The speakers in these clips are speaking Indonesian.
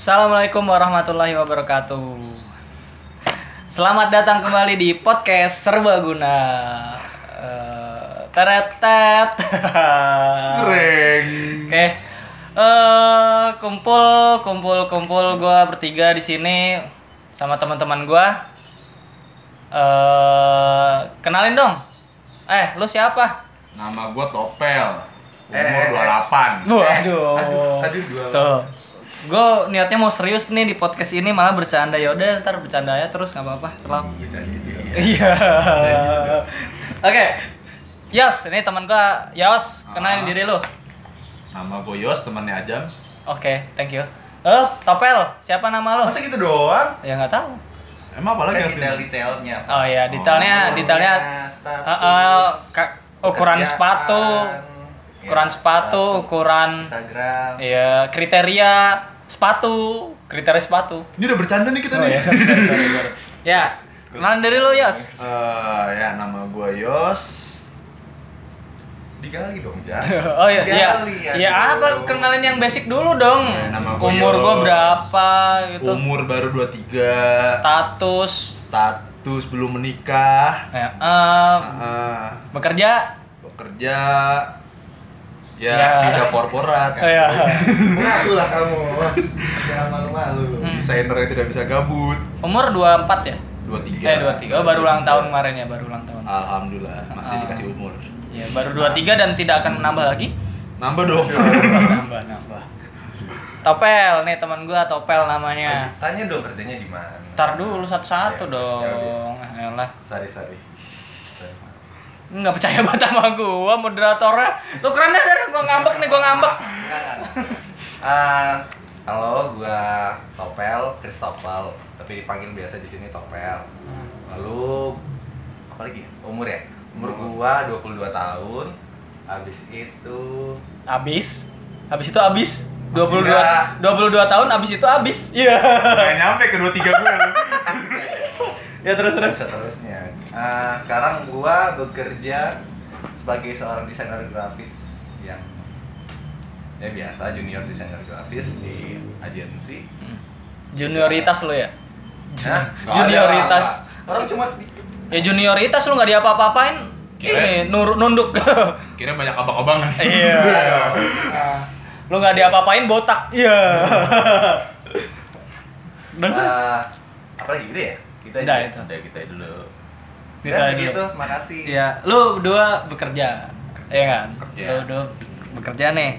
Assalamualaikum warahmatullahi wabarakatuh. Selamat datang kembali di podcast Serbaguna. Uh, teretet. Sering. Oke. Eh, kumpul kumpul kumpul gua bertiga di sini sama teman-teman gua. Eh, kenalin dong. Eh, lu siapa? Nama gua Topel. Eh, Umur eh, eh. 28. Waduh. Aduh, aduh, dua. Tuh. Gue niatnya mau serius nih di podcast ini malah bercanda yaudah ntar bercanda ya terus nggak apa-apa terlalu. Ya. Iya. Oke. Yos, ini teman gua Yos, kenalin Ah. diri lu. Nama gua Yos, temannya Ajam. Oke, thank you. Lo, Topel, siapa nama lu? Masa gitu doang? Ya nggak tahu. Emang apa lagi detail-detailnya. apa? Oh iya, detailnya, Oh. detailnya status, eh, eh, ka- ukuran sepatu, ya, ukuran sepatu, ukuran Instagram. ya kriteria sepatu, kriteria sepatu. Ini udah bercanda nih Oh kita nih. ya, sorry, sorry, sorry, sorry. Ya, kenalin diri lu, Yos. Eh, ya nama gua Yos. Digali dong, Jan. oh iya, iya. Ya apa kenalin yang basic dulu dong. Eh, nama gua Umur gua Yos. berapa gitu. Umur baru 23. Status Status belum menikah. ya, eh, Ah, bekerja. bekerja ya, Ya. tidak korporat. Oh, ya. Mengaku lah kamu. Jangan malu-malu. Hmm. Desainer yang tidak bisa gabut. Umur 24 ya? 23. Eh 23. Oh, baru ulang tahun kemarin ya, baru ulang tahun. Alhamdulillah masih Ah. dikasih umur. Ya, baru 23 dan tidak akan nambah lagi. Nambah dong. nambah, nambah. Topel nih teman gua Topel namanya. Tanya dong kerjanya di mana? Ntar dulu satu-satu Ya, dong. Elah. Sorry, sorry. Nggak percaya banget sama gua moderatornya. Lu keren dah, dah, gua ngambek nih, gua ngambek. Ah, halo, gua Topel, Christopel, tapi dipanggil biasa di sini Topel. Lalu apa lagi? ya? Umur ya? Umur gua 22 tahun. Habis itu Abis. Abis itu abis. 22 Enggak. 22 tahun abis itu abis. Iya. Gak nyampe ke 23 gue lu. Ya terus terus. seterusnya. Ah, sekarang gua bekerja sebagai seorang desainer grafis yang ya biasa junior desainer grafis di agensi. Junioritas lu ya? Ada, Junioritas. nggak. Orang cuma sedikit. Ya junioritas lu nggak diapa-apain. Kira- Ini nur nunduk. Kira banyak abang-abangan. Iya. Nah, lu nggak diapa-apain botak. Iya. Dan Ah, apa lagi gitu ya? Kita Udah, aja. itu. Udah kita dulu. Gitu Ya, dulu. gitu, makasih. Iya, lu berdua bekerja. Iya kan? Bekerja. Lu berdua bekerja nih.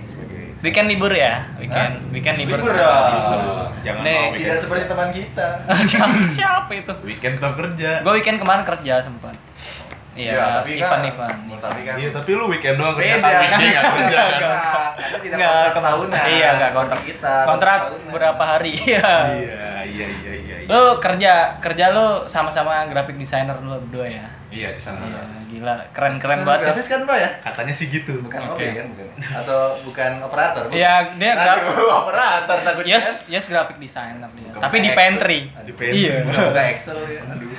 Weekend libur ya? Weekend, Hah? weekend libur. Libur dong. Jangan Nih, mau Tidak weekend. seperti teman kita. siapa, siapa itu? Weekend tetap kerja. Gue weekend kemarin kerja sempat. Iya, Ya, tapi kan- event-event. Tapi kan Iya, tapi lu weekend doang kerja. beda kan kan? weekday nggak kerja kan. Kita tidak Nggak, kontrak tahunan. Iya, enggak seperti kontrak. kita. Kontrak berapa hari? Iya, iya, iya. iya. Lu kerja, kerja lu sama-sama graphic designer lu berdua ya? Iya, di sana. Iya, gila, keren-keren Desainer banget ya. Grafis kan, Pak ya? Katanya sih gitu. Bukan Oke. OB kan, bukan. Atau bukan operator? bukan? Iya, dia gra- Aduh, operator takutnya. Yes, yes graphic designer dia. Bukan Tapi di Excel. pantry. Di pantry. Iya. Bukan buka Excel ya. Aduh.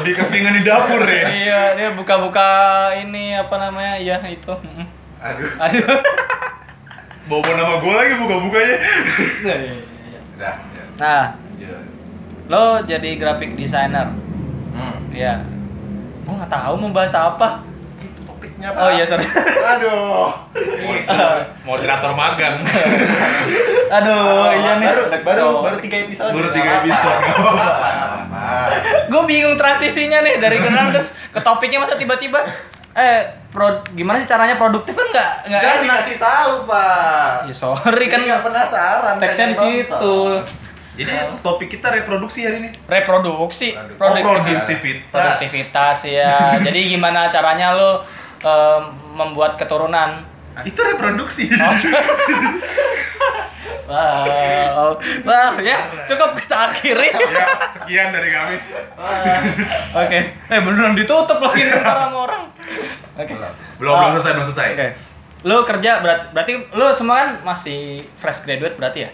Lebih keseringan di dapur ya. iya, dia buka-buka ini apa namanya? Ya itu. Aduh. Aduh. Bawa nama gue lagi buka-bukanya. Iya, iya, iya. Udah. ya. Nah. Lo jadi graphic designer. Hmm. Ya. Gua nggak tahu mau bahas apa. Itu topiknya, Pak. Oh iya, sorry. Aduh. Moderator magang. Aduh, iya nih. Baru, baru, baru tiga episode. Baru tiga episode, gue bingung transisinya nih dari kenal terus ke topiknya masa tiba-tiba eh pro gimana sih caranya produktif kan nggak nggak enak dikasih tahu, Pak. ya sorry kan Kan nggak penasaran. teksnya di situ. Jadi topik kita reproduksi hari ini. reproduksi Produk- produktivitas produktivitas. produktivitas ya jadi gimana caranya lo eh, membuat keturunan Itu reproduksi. Oh, wow wah ya cukup kita akhiri ya, sekian dari kami. Oke eh beneran ditutup lagi ntar sama orang oke Belum, Oh. belum selesai, belum selesai. Oke. Lu kerja berarti berarti lu semua kan masih fresh graduate berarti ya?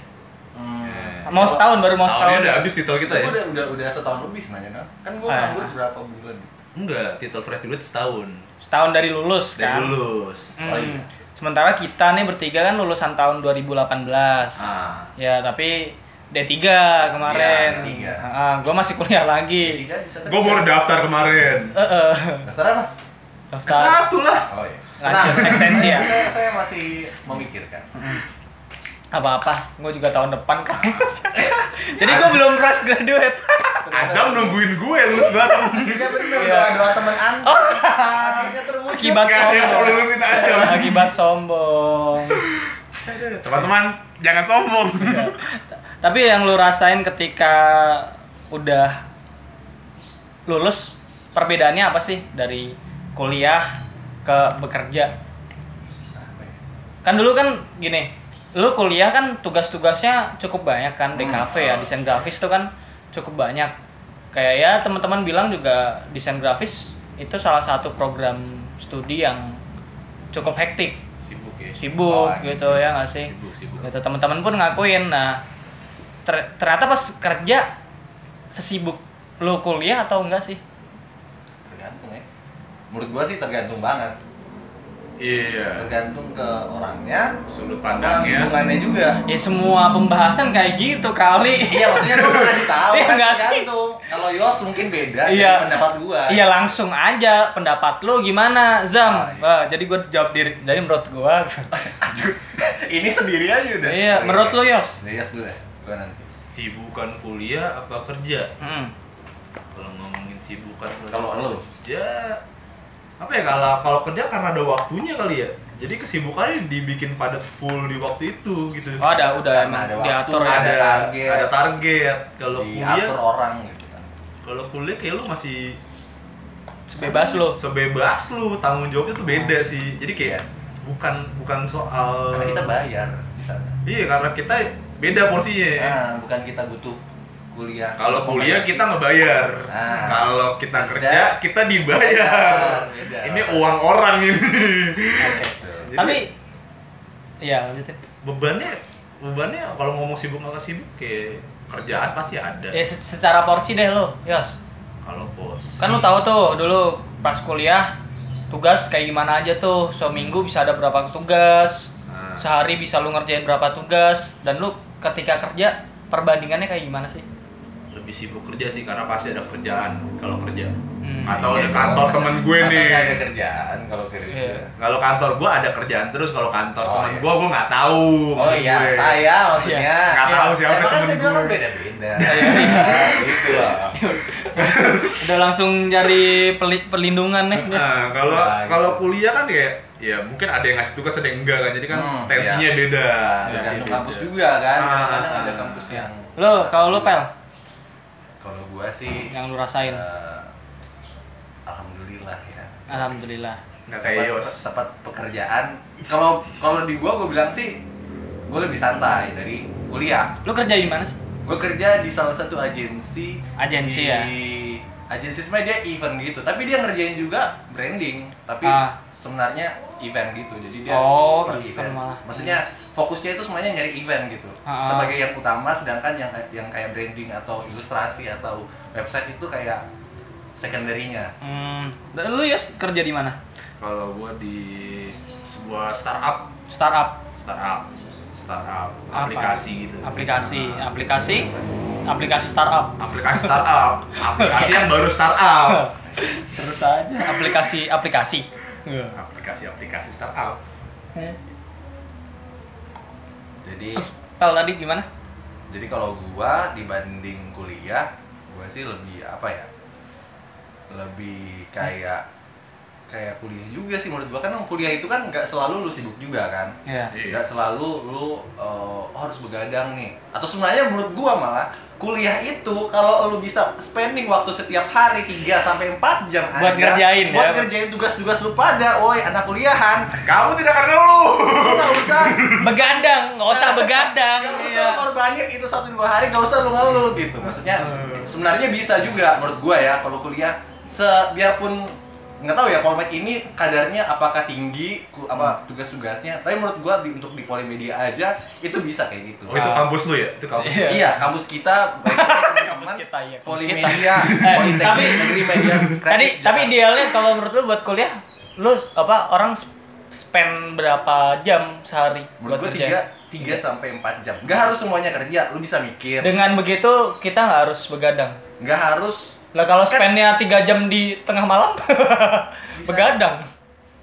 Mau setahun baru mau setahun. udah habis titel kita ya? Gua udah udah udah setahun lebih sebenarnya kan. Kan gua Ah. nganggur berapa bulan? Enggak, titel fresh graduate setahun. Setahun dari lulus Dari kan. lulus. Hmm. Oh, iya. Sementara kita nih bertiga kan lulusan tahun 2018. Ah. Ya, tapi D3 kemarin. Iya, D3. Heeh, gua masih kuliah lagi. Tiga bisa Gue baru daftar kemarin. Heeh. Daftar apa? Daftar Satu lah. Oh iya. Lanjut, ekstensi ya? saya, saya masih memikirkan. Apa-apa, gue juga tahun depan kan. Jadi gue belum fresh graduate. Azam nungguin gue lu datang. Akhirnya bener Iya. doa doa teman anda. Akhirnya terwujud. Akibat sombong. Azam. Akibat sombong. Teman-teman, jangan sombong. Tapi yang lu rasain ketika udah lulus, perbedaannya apa sih dari kuliah ke bekerja? Kan dulu kan gini, lu kuliah kan tugas-tugasnya cukup banyak kan di Hmm. kafe ya, desain grafis tuh kan cukup banyak. Kayak ya teman-teman bilang juga desain grafis itu salah satu program studi yang cukup hektik, Sibuk ya. sibuk Oh, gitu ya nggak sih? Sibuk, sibuk. gitu teman-teman pun ngakuin nah ter- ternyata pas kerja sesibuk lu kuliah atau enggak sih Tergantung ya. Menurut gua sih tergantung banget. Iya. Tergantung ke orangnya, Sudut pandangnya. lingkungannya juga. ya semua pembahasan kayak gitu kali Iya maksudnya gua mau ngasih tahu Iya, kan nggak sih? Kalau Yos mungkin beda Iya. dari pendapat gua. iya langsung aja pendapat lu gimana zam Ah, iya. Wah, jadi gue jawab diri jadi menurut gua Aduh, ini sendiri aja udah. iya Oke, menurut lu yos Dari Yos dulu ya. Gua nanti. Sibukan kuliah apa kerja? hmm. Kalau ngomongin sibukan Kalau lu? kerja apa ya kalau kalau kerja karena ada waktunya kali ya. Jadi kesibukannya dibikin padat full di waktu itu gitu. oh ada udah Karena emang ada waktu, diatur ya ada target. ada target. Kalau kuliah Diatur orang gitu kan. kalau kuliah kayak lu masih bebas lu sebebas lu tanggung jawabnya tuh beda sih jadi kayak Yes. bukan bukan soal Karena kita bayar di sana. iya karena kita beda porsinya Nah, bukan kita butuh kuliah. kalau kuliah kita ngebayar Nah. kalau kita Kerja, kerja kita dibayar bayar, beda. ini uang orang ini Gitu. Jadi, tapi iya lanjutin bebannya bebannya kalau ngomong sibuk nggak sibuk kayak kerjaan pasti ada ya se- secara porsi deh lo yos kalau bos Kan lu tahu tuh dulu pas kuliah tugas kayak gimana aja tuh. Seminggu bisa ada berapa tugas. Nah, Sehari bisa lu ngerjain berapa tugas dan lu ketika kerja perbandingannya kayak gimana sih? Lebih sibuk kerja sih karena pasti ada kerjaan kalau kerja Hmm. atau Iya, di kantor masa- temen gue masa nih ada kerjaan kalau kerja. Iya. Kalau kantor gua ada kerjaan terus, kalau kantor Oh, temen iya. gua gua nggak tahu. Oh iya, gue. saya maksudnya. Nggak tahu siapa Emang kan temen kan gue. beda-beda. Iya. Gitu loh. Udah langsung cari perlindungan nih. Nah, kalau Ya, gitu. kalau kuliah kan kayak ya mungkin ada yang ngasih tugas ada yang enggak kan. Jadi kan Hmm, tensinya beda. Tergantung Tensinya kampus beda. juga kan. Ah. Kadang-kadang ada kampus yang Lo kalau lu pel kalau gua sih yang lu rasain. eh, alhamdulillah ya. Alhamdulillah. Nggak kayak Yos. tempat pekerjaan kalau kalau di gua gua bilang sih gua lebih santai dari kuliah Lu kerja di mana sih? gue kerja di salah satu agensi Agensi di, ya? agensi sebenarnya dia event gitu tapi dia ngerjain juga branding tapi Ah. sebenarnya event gitu jadi dia Oh, per event malah. maksudnya fokusnya itu semuanya nyari event gitu Ah. sebagai yang utama sedangkan yang yang kayak branding atau ilustrasi atau website itu kayak secondary-nya Hmm, lu Yos kerja di mana? Kalau gua di sebuah startup, Startup. startup, startup, Apa? aplikasi gitu. Aplikasi, aplikasi, aplikasi startup. aplikasi startup, aplikasi yang baru startup. Terus aja aplikasi aplikasi. Aplikasi-aplikasi startup. Jadi pel tadi gimana? jadi kalau gua dibanding kuliah gua sih lebih apa ya lebih kayak kayak kuliah juga sih menurut gua kan kuliah itu kan nggak selalu lu sibuk juga kan Iya. Iya. nggak selalu lu uh, oh, harus begadang nih atau sebenarnya menurut gua malah kuliah itu kalau lu bisa spending waktu setiap hari 3 sampai 4 jam Buat aja, ngerjain ya? buat ngerjain tugas-tugas lu pada woi anak kuliahan Kamu tidak karena lu. nggak usah Begadang, nggak usah begadang. Gak usah Iya. korbanin itu satu dua hari gak usah lu ngeluh gitu maksudnya sebenarnya bisa juga menurut gua ya kalau kuliah se biarpun nggak tahu ya Polmed ini kadarnya apakah tinggi apa tugas-tugasnya tapi menurut gua di, untuk di Polimedia aja itu bisa kayak gitu Oh, itu kampus lu ya? Itu kampus. Iya. iya kampus kita teman-teman Kampus kita, iya, kampus Polimedia Eh, Politeknik tapi- Negeri Media Tadi tapi idealnya kalau menurut lu buat kuliah, lu apa orang spend berapa jam sehari Menurut buat gue kerja? tiga, tiga sampai empat jam. Gak harus semuanya kerja, lu bisa mikir. Dengan begitu kita nggak harus begadang. Gak harus. Lah kalau Kan- spendnya tiga jam di tengah malam, begadang.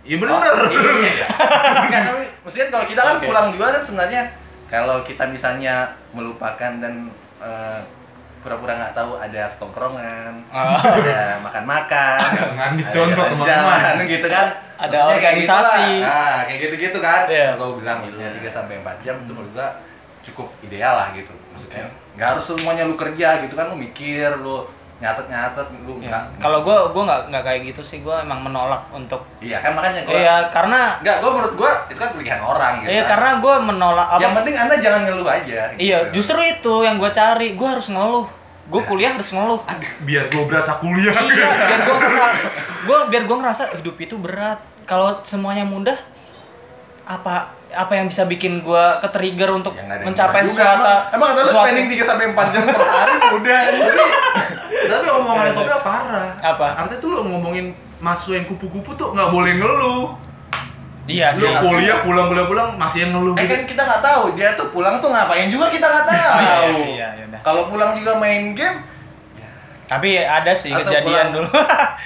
Iya bener. Oh, iya. Enggak, tapi maksudnya kalau kita kan Oke. pulang juga kan sebenarnya kalau kita misalnya melupakan dan eh, pura-pura nggak tahu ada tongkrongan, Ah. ada makan-makan, Jangan ada dicontoh ke mana-mana. gitu kan. Ada Maksudnya kayak organisasi. gitulah. Nah, kayak gitu-gitu kan. Iya. Kalau bilang maksudnya 3 sampai 4 jam itu menurut gua cukup ideal lah gitu. Maksudnya nggak harus semuanya lu kerja gitu kan lu mikir, lu nyatet-nyatet lu Ya. nggak Kalau gue gue nggak nggak kayak gitu sih. Gue emang menolak untuk. Iya kan makanya gua Iya karena Enggak, gua menurut gua itu kan pilihan orang gitu. iya kan. karena gue menolak apa? Yang penting Anda jangan ngeluh aja. Iya, gitu. justru itu yang gue cari. Gue harus ngeluh. Gue kuliah harus ngeluh. Biar gue berasa kuliah. iya, biar gue ngerasa, gue biar gue ngerasa hidup itu berat. Kalau semuanya mudah, apa apa yang bisa bikin gue ke trigger untuk Ya, nggak mencapai sesuatu? Emang, emang kata lu spending 3 sampai 4 jam per hari udah. Tapi omongannya Topi parah. Apa? Artinya tuh lo ngomongin mahasiswa yang kupu-kupu tuh nggak boleh ngeluh. Iya Lu sih. kuliah pulang pulang pulang masih yang ngeluh. eh gitu. kan kita nggak tahu dia tuh pulang tuh ngapain juga kita nggak tahu. Iya sih, iya, yaudah. Kalau pulang juga main game, Tapi ada sih Atau kejadian pulang. dulu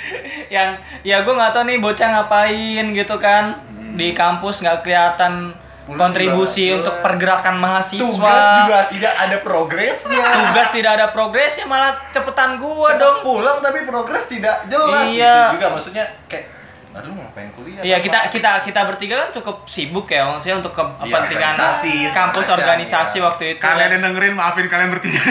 yang ya gue nggak tahu nih bocah ngapain gitu kan di kampus nggak kelihatan kontribusi juga untuk pergerakan mahasiswa. tugas juga tidak ada progresnya. Tugas tidak ada progresnya malah cepetan gua Tetap dong. pulang tapi progres tidak jelas Iya. gitu juga maksudnya kayak Aduh ngapain kuliah? Iya kita Apa? kita kita bertiga kan cukup sibuk ya maksudnya untuk Iya, kepentingan organisasi, kampus semacam, organisasi iya. waktu itu. Kalian yang dengerin maafin kalian bertiga.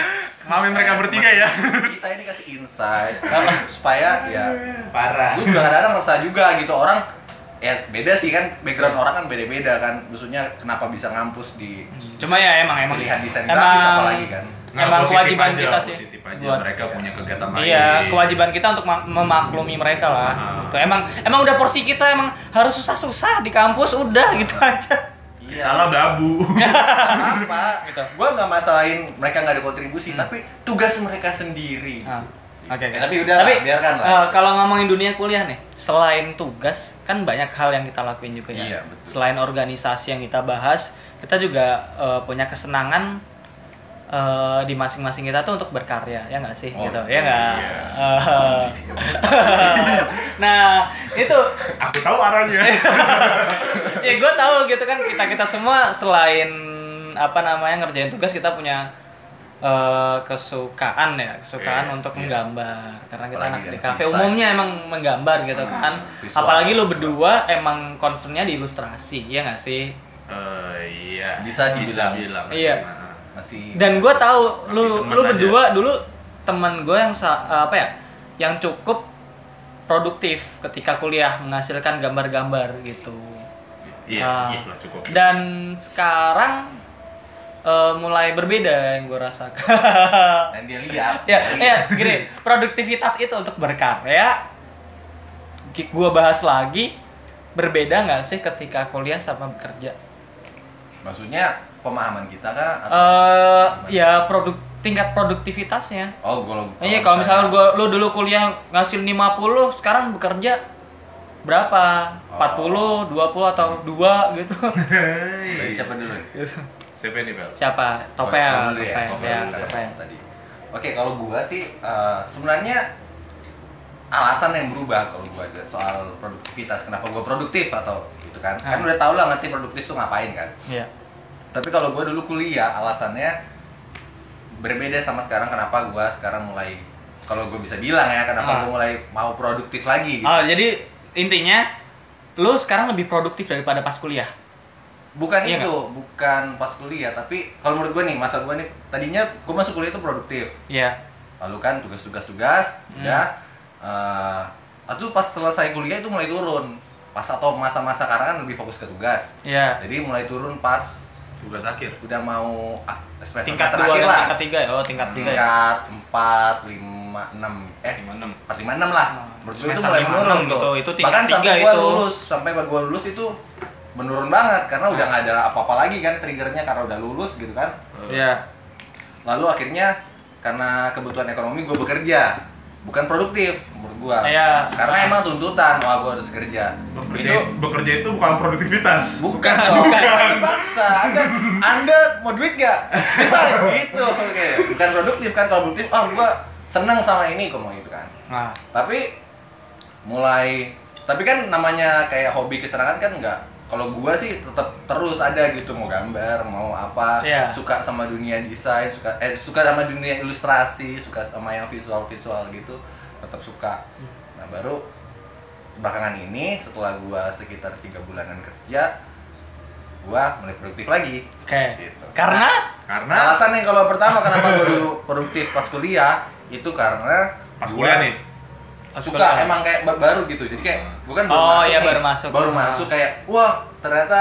maafin mereka bertiga ya. Kita ini kasih insight supaya ya Parah. gue juga kadang-kadang resah juga gitu orang ya beda sih kan background orang kan beda-beda kan maksudnya kenapa bisa ngampus di Cuma ya emang emang pilihan desain grafis apalagi kan Nggak, emang positif kewajiban aja, kita sih. Positif aja buat- mereka punya kegiatan lain. Iya, kewajiban kita untuk ma- memaklumi mereka lah. Ah. Gitu. Emang emang udah porsi kita emang harus susah-susah di kampus udah gitu aja. iya Salah babu. apa Gitu. gue nggak masalahin mereka nggak ada kontribusi Hmm. tapi tugas mereka sendiri Ah, Oke. Ya, tapi udah lah, biarkan lah. eh, kalau ngomongin dunia kuliah nih, selain tugas, kan banyak hal yang kita lakuin juga ya. Iya, betul. Selain organisasi yang kita bahas, kita juga eh, punya kesenangan eh, di masing-masing kita tuh untuk berkarya, ya nggak sih? Oh, gitu, ya nggak? iya. Nah, itu Aku tahu arahnya. ya gue tahu gitu kan kita kita semua selain apa namanya ngerjain tugas kita punya eh, kesukaan ya kesukaan Iya, untuk iya. menggambar karena kita Apalagi anak di kafe umumnya emang menggambar gitu Hmm, kan visual, apalagi lu visual. berdua emang concernnya di ilustrasi ya nggak sih Eh, iya. Bisa dibilang. bilang. Iya. Nah, masih dan gue tahu lu lu aja. berdua dulu teman gue yang sa- apa ya yang cukup produktif ketika kuliah menghasilkan gambar-gambar gitu Iya, Ah. iya cukup. dan sekarang eh, mulai berbeda yang gue rasakan. Dan dia lihat. Ya ya gini produktivitas itu untuk berkarya gue bahas lagi berbeda nggak sih ketika kuliah sama bekerja? Maksudnya pemahaman kita kan eh ya produk tingkat produktivitasnya. Oh kalau iya kalau misalnya gua lu dulu kuliah ngasil 50 sekarang bekerja berapa? Oh. 40 20 atau 2 gitu. Dari siapa dulu? Nih? Siapa nih, Bel? siapa topel Oh, dulu ya, topel Topel ya ya, topel tadi. Oke, kalau gua sih eh, sebenarnya alasan yang berubah kalau gua ada soal produktivitas. Kenapa gua produktif atau gitu kan? Kan Ah. udah tau lah ngerti produktif tuh ngapain kan. iya Tapi kalau gua dulu kuliah, alasannya berbeda sama sekarang kenapa gua sekarang mulai kalau gue bisa bilang ya kenapa Ah. gua mulai mau produktif lagi gitu. oh jadi intinya lu sekarang lebih produktif daripada pas kuliah Bukan Iya itu, bukan pas kuliah, tapi kalau menurut gue nih, masa gue nih, tadinya gue masuk kuliah itu produktif. iya Lalu kan tugas-tugas-tugas, Hmm. udah. eh itu pas selesai kuliah itu mulai turun. Pas atau masa-masa sekarang kan lebih fokus ke tugas. iya Jadi mulai turun pas Tugas akhir. udah mau ah, semester tingkat semester 2 akhir dan lah. tingkat 3 ya oh tingkat 3 ya Tingkat 4, 5, 6, eh 56. 4, 5, 6 lah. Oh, Menurut gue itu mulai 5, menurun 6 tuh. gitu. Itu tingkat Bahkan tiga sampai gue itu. lulus, sampai gue lulus itu menurun banget karena udah Ah. nggak ada apa-apa lagi kan triggernya karena udah lulus gitu kan. iya. Lalu akhirnya karena kebutuhan ekonomi gue bekerja. bukan produktif menurut gua. Iya. karena emang tuntutan wah gua harus kerja. Bekerja, itu bekerja itu bukan produktivitas. bukan dong bukan. dipaksa. Anda anda mau duit gak bisa gitu. Oke. Bukan produktif kan kalau produktif ah gua seneng sama ini kok mau gitu kan. Nah, tapi mulai tapi kan namanya kayak hobi kesenangan kan enggak kalau gua sih tetap terus ada gitu mau gambar mau apa Iya. suka sama dunia desain suka eh suka sama dunia ilustrasi suka sama yang visual visual gitu tetap suka nah baru belakangan ini setelah gua sekitar tiga bulanan kerja gua mulai produktif lagi oke. Gitu. Karena Karena alasan yang kalau pertama kenapa gua dulu produktif pas kuliah itu karena pas gua kuliah nih. Suka kuliah. emang kayak ba- baru gitu jadi kayak bukan baru Oh, masuk iya, nih. baru masuk. baru Ah. masuk kayak wah ternyata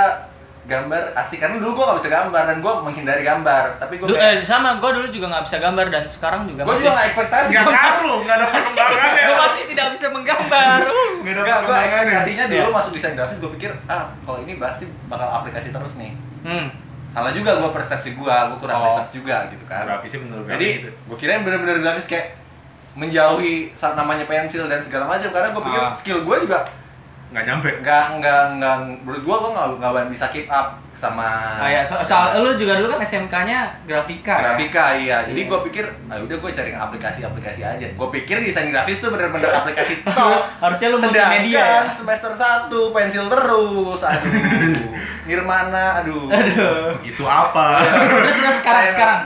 gambar asik karena dulu gua gak bisa gambar dan gua menghindari gambar tapi gua Du- kayak eh, sama gue dulu juga nggak bisa gambar dan sekarang juga gua masih juga gak ekspektasi Nggak gua ngaruh, nggak ada perkembangan ya. gue masih tidak bisa menggambar. Perkembangan ya. ekspektasinya dulu Iya. masuk desain grafis gua pikir ah kalau ini pasti bakal aplikasi terus nih Hmm. salah juga gua persepsi gua gua kurang Oh. research juga gitu kan Grafisnya bener jadi grafis itu. gua kirain bener-bener grafis kayak menjauhi saat namanya pensil dan segala macam karena gua pikir Ah. skill gua juga Nggak nyampe. nggak nggak nggak menurut gua gua nggak nggak bisa keep up sama Ah, ya, so- soal lu juga dulu kan SMK-nya grafika. ya? grafika iya jadi Iya. gua pikir ah udah gua cari aplikasi-aplikasi aja gua pikir desain grafis tuh bener-bener aplikasi top Harusnya lu multimedia ya. semester 1 pensil terus aduh Nirmana aduh Aduh. Itu apa? Terus terus sekarang sekarang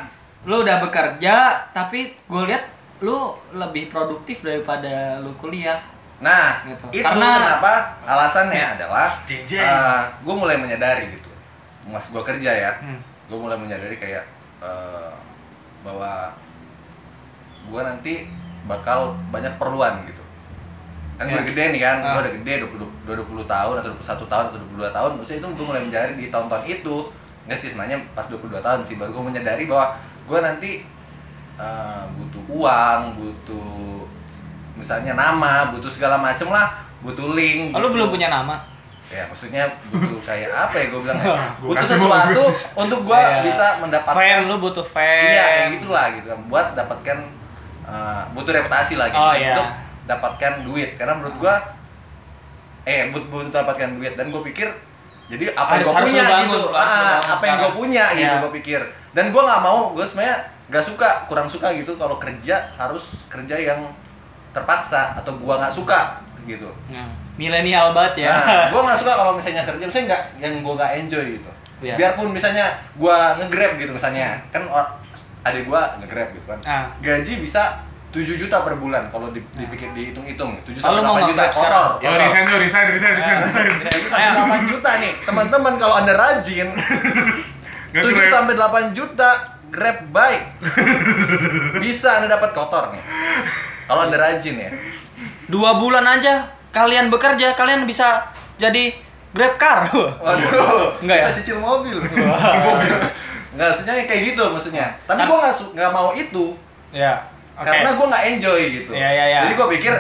lu udah bekerja tapi gue lihat lu lebih produktif daripada lu kuliah. nah Gitu. itu Karena- kenapa alasannya adalah Jeng, jeng. gue mulai menyadari gitu mas gua kerja ya Hmm. gue mulai menyadari kayak eh, bahwa gue nanti bakal banyak perluan gitu kan gue Ya. udah gede nih kan gue Ah. udah gede 20, 20 tahun atau 21 tahun atau 22 tahun maksudnya itu gue mulai menyadari di tahun-tahun itu nggak sih sebenarnya pas 22 tahun sih baru gue menyadari bahwa gue nanti eh, butuh uang butuh misalnya nama butuh segala macem lah butuh link Oh, lu butuh- belum punya nama? ya maksudnya butuh kayak apa ya gue bilang Gua butuh sesuatu untuk gue Iya. bisa mendapatkan Fame lu butuh fame. iya kayak gitulah gitu kan buat dapatkan uh, butuh reputasi lagi Oh, iya. untuk dapatkan duit karena menurut gue eh butuh, butuh dapatkan duit dan gue pikir jadi apa Harus- yang gue punya bangun, gitu ah, apa yang gue punya gitu Iya. gue pikir dan gue nggak mau gue sebenarnya gak suka kurang suka gitu kalau kerja harus kerja yang terpaksa atau gue nggak suka gitu Nah, milenial banget ya. Nah, gue nggak suka kalau misalnya kerja, misalnya nggak yang gue nggak enjoy gitu. Iya. Biarpun misalnya gue nge-grab gitu misalnya, kan adik gue nge-grab gitu kan. Ah. Gaji bisa 7 juta per bulan kalau di- dipikir dihitung-hitung 7 Kalau sampai mau 8 juta kotor. sekarang? Ya resign tuh, resign, resign, resign, resign. 7 sampai 8 juta nih. Teman-teman kalau Anda rajin Nggak 7 keren. sampai 8 juta Grab bike. Bisa Anda dapat kotor nih. Kalau Anda rajin ya. Dua bulan aja kalian bekerja, kalian bisa jadi Grab car. Waduh, Enggak bisa ya? cicil mobil. Enggak, maksudnya kayak gitu maksudnya. Tapi Kan- gua nggak su- nggak mau itu ya. Oke. karena gua nggak enjoy gitu. Iya, iya, iya. Jadi gua pikir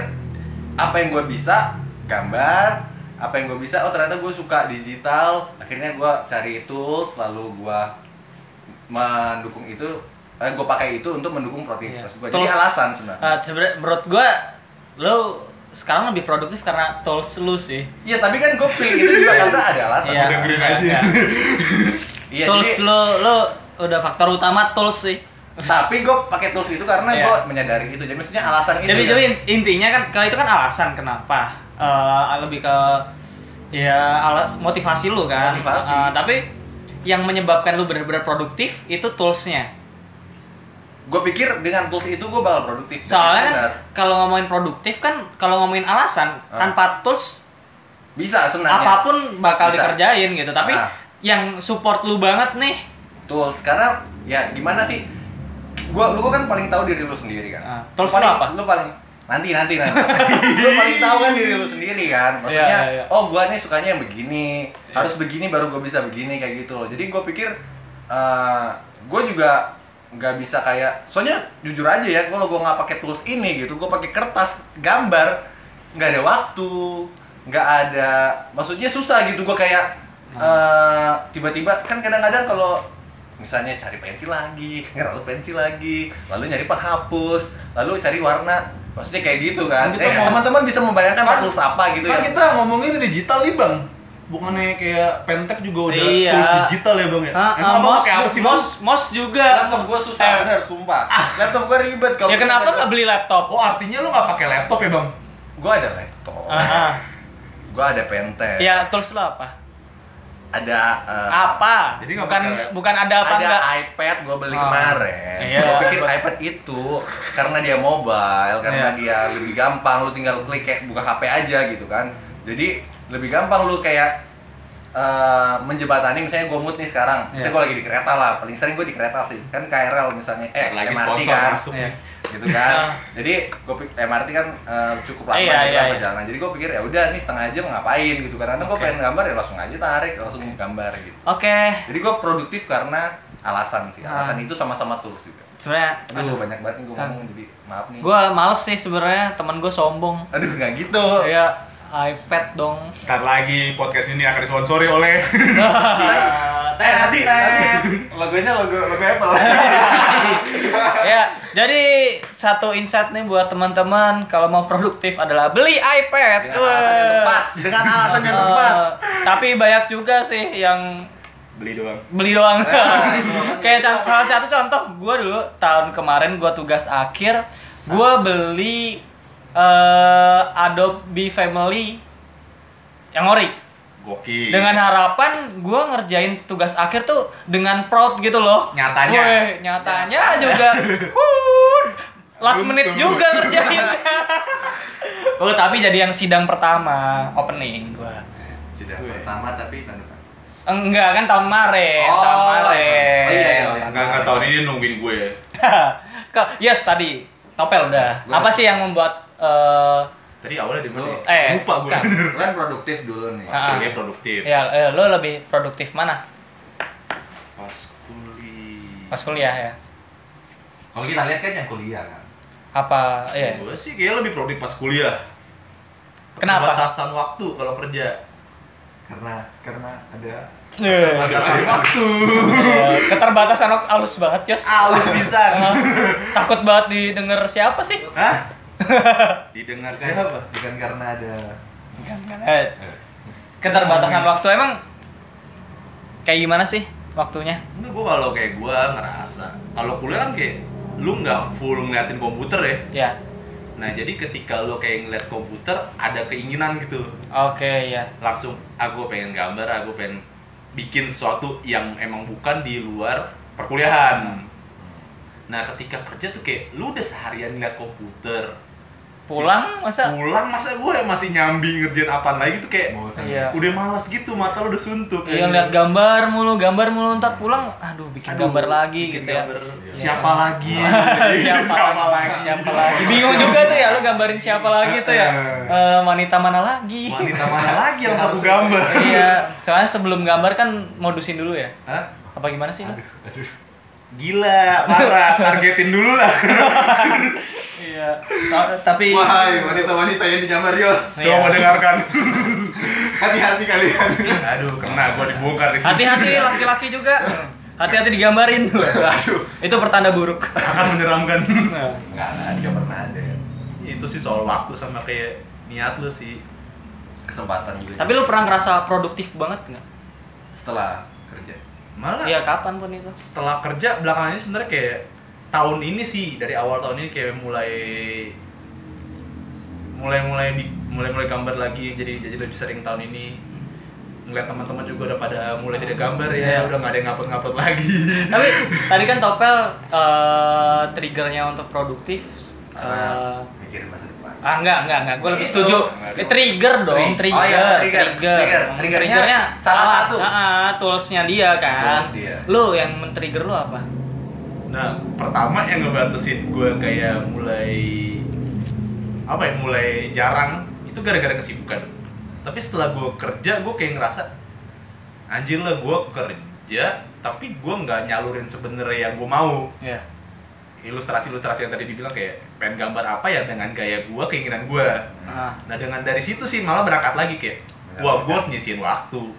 apa yang gua bisa gambar, apa yang gua bisa, oh ternyata gua suka digital. Akhirnya gua cari tools, lalu gua mendukung itu, eh, gua pakai itu untuk mendukung produktivitas Iya. gua. Jadi Tools- alasan sebenarnya. Ah, sebenarnya menurut gua lu sekarang lebih produktif karena tools lu sih. Iya, tapi kan gua pilih itu juga karena ada alasan. Dengerin iya, aja. iya. Iya, tools jadi- lu lu udah faktor utama tools sih. Tapi gue pakai tools itu karena Iya. gue menyadari itu jadi maksudnya alasan itu Jadi ya. jadi int- intinya kan kalau itu kan alasan kenapa Eh, lebih ke ya alas motivasi lu kan. Motivasi. Eh, tapi yang menyebabkan lu benar-benar produktif itu toolsnya. gue pikir dengan tools itu gue bakal produktif Soalnya kan kalau ngomongin produktif kan kalau ngomongin alasan Ah. tanpa tools bisa sebenarnya apa pun bakal Bisa. dikerjain gitu. Tapi Ah. yang support lu banget nih tools karena ya gimana sih gue lu kan paling tahu diri lu sendiri kan Ah, tools lu paling, apa? lu paling nanti nanti nanti lu paling tahu kan diri lu sendiri kan maksudnya Iya, iya, iya. oh gue nih sukanya yang begini Iya. harus begini baru gue bisa begini kayak gitu loh jadi gue pikir gue juga nggak bisa kayak soalnya jujur aja ya kalau gue nggak pakai tools ini gitu gue pakai kertas gambar nggak ada waktu nggak ada maksudnya susah gitu gue kayak Nah. eh, tiba-tiba kan kadang-kadang kalau misalnya cari pensil lagi ngerasut pensil lagi lalu nyari penghapus lalu cari warna. Maksudnya kayak gitu kan Kan? kita eh, teman-teman bisa membayangkan Kan- tools apa gitu kan ya. kita ngomongin digital nih bang. Bukannya kayak pentek juga udah Iya. tools digital ya bang ya? Ah, emang ah, abang mos, apa sih mos, mos juga. laptop gua susah Eh. bener sumpah. Laptop gua ribet kalau Ya kenapa nggak beli laptop? oh artinya lu nggak pakai laptop ya bang? Gua ada laptop. Ah, ah. gua ada pentek Ya tools lo apa? Ada eh, Apa? Jadi bukan laptop. bukan ada apa ada enggak? iPad gue beli Ah. kemarin. Iya. Gue pikir iPad itu karena dia mobile, karena Iya. dia lebih gampang, lu tinggal klik kayak buka HP aja gitu kan. Jadi lebih gampang lu kayak eh, menjebatani misalnya gue mood nih sekarang, misalnya Iya. gue lagi di kereta lah, paling sering gue di kereta sih, kan KRL misalnya, eh lagi MRT kan, masuk Iya. Gitu kan. Ah. Jadi gue MRT kan eh, cukup lama Iya, gitu iya, kan iya. perjalanan. Jadi gue pikir ya udah nih setengah jam ngapain gitu. Karena gue Oke. pengen gambar ya langsung aja tarik, langsung gambar gitu. Oke. Jadi gue produktif karena alasan sih. Ah. Alasan itu sama-sama tools juga. Sebenarnya Aduh, banyak banget nih gue Ah. ngomong jadi maaf nih. gue males sih sebenarnya teman gue sombong. Aduh, nggak gitu. Ya iPad dong. Ntar lagi podcast ini akan disponsori oleh Eh, nanti, nanti logonya logo logo Apple. ya, jadi satu insight nih buat teman-teman kalau mau produktif adalah beli iPad. Dengan alasan yang tepat. Dengan alasan yang Eh, tepat. tapi banyak juga sih yang beli doang beli doang. Kan. Kayak salah satu contoh, gue dulu tahun kemarin gue tugas akhir, gue beli eh, Adobe Family yang ori. gokil Dengan harapan gue ngerjain tugas akhir tuh dengan proud gitu loh. Nyatanya. Weh, nyatanya juga. Hun, last Untung. menit juga ngerjain. oh tapi jadi yang sidang pertama opening gue. Sudah pertama tapi tahun depan. Enggak kan tahun Maret, Oh, tahun Maret. oh iya, iya, iya. nggak nggak tahun ini nungguin gue yes tadi topel udah. Gua- Apa sih yang membuat eh tadi awalnya di mana Lu- ya? Eh, lupa gue bukan. Lu kan produktif dulu nih. Ah. Dia produktif ya eh, lo lebih produktif mana? pas kuliah Pas kuliah ya. Kalau kita lihat kan yang kuliah kan. Apa iya. gue sih kayak lebih produktif pas kuliah Kenapa? batasan waktu kalau kerja Karena karena ada batasan waktu Eh, keterbatasan waktu halus banget, Yos. halus bisa Eh, takut banget didengar siapa sih? Hah? didengar siapa Bukan karena ada Eh, keterbatasan waktu emang kayak gimana sih waktunya? Enggak, gue kalau kayak gue ngerasa kalau kuliah kan kayak lu nggak full ngeliatin komputer ya Ya. nah jadi ketika lu kayak ngeliat komputer ada keinginan gitu Oke, ya. langsung aku pengen gambar aku pengen bikin sesuatu yang emang bukan di luar perkuliahan. Nah ketika kerja tuh kayak lu udah seharian ngeliat komputer Pulang masa pulang masa gue masih nyambi ngerjain apaan lagi tuh kayak bosan. Iya. udah malas gitu mata lu udah suntuk Iya lihat gambar mulu, gambar mulu ntar pulang, aduh bikin Aduh, gambar lagi bikin gitu ya. gambar. Iya. siapa lagi siapa, lagi? Siapa lagi? Bingung juga tuh ya lu gambarin siapa lagi tuh ya. Eh, wanita mana lagi? wanita mana lagi yang satu gambar iya, soalnya sebelum gambar kan modusin dulu ya. Hah? Apa gimana sih lu? Aduh. Gila, parah. Targetin dulu lah. Iya. Ta- Tapi Wahai wanita-wanita yang digambar Yos. Iya. Coba dengarkan. Hati-hati kalian. Aduh, kena gua dibongkar di sini. hati-hati laki-laki juga. Hati-hati digambarin. Aduh. Itu pertanda buruk. Akan menyeramkan. Enggak, enggak, enggak pernah ada. Itu sih soal waktu sama kayak niat lu sih. Kesempatan juga. Tapi lu pernah ngerasa produktif banget nggak? setelah kerja. Malah Iya kapan pun itu. setelah kerja belakangan ini sebenarnya kayak tahun ini sih dari awal tahun ini kayak mulai mulai mulai di- mulai mulai gambar lagi jadi jadi lebih sering tahun ini ngeliat teman-teman juga udah pada mulai tidak gambar ya Iya. udah nggak ada yang ngupload ngupload lagi Tapi tadi kan Topel eh, triggernya untuk produktif. Eh, mikirin masa depan. Ah enggak enggak enggak, gue lebih Itu. setuju. Eh, trigger dong, Tri- trigger, Oh iya, trigger, trigger. Hmm, Triggernya salah satu. Ah, ah, toolsnya dia kan. Tools dia. Lu yang men-trigger lu apa? Nah, pertama yang ngebatasin gue kayak mulai apa ya, mulai jarang itu gara-gara kesibukan. Tapi setelah gue kerja, gue kayak ngerasa anjir lah gue kerja, tapi gue nggak nyalurin sebenarnya yang gue mau. Ya. Ilustrasi-ilustrasi yang tadi dibilang kayak pengen gambar apa ya dengan gaya gue, keinginan gue. Ah. Nah dengan dari situ sih malah berangkat lagi kayak, gue harus nyisihin waktu.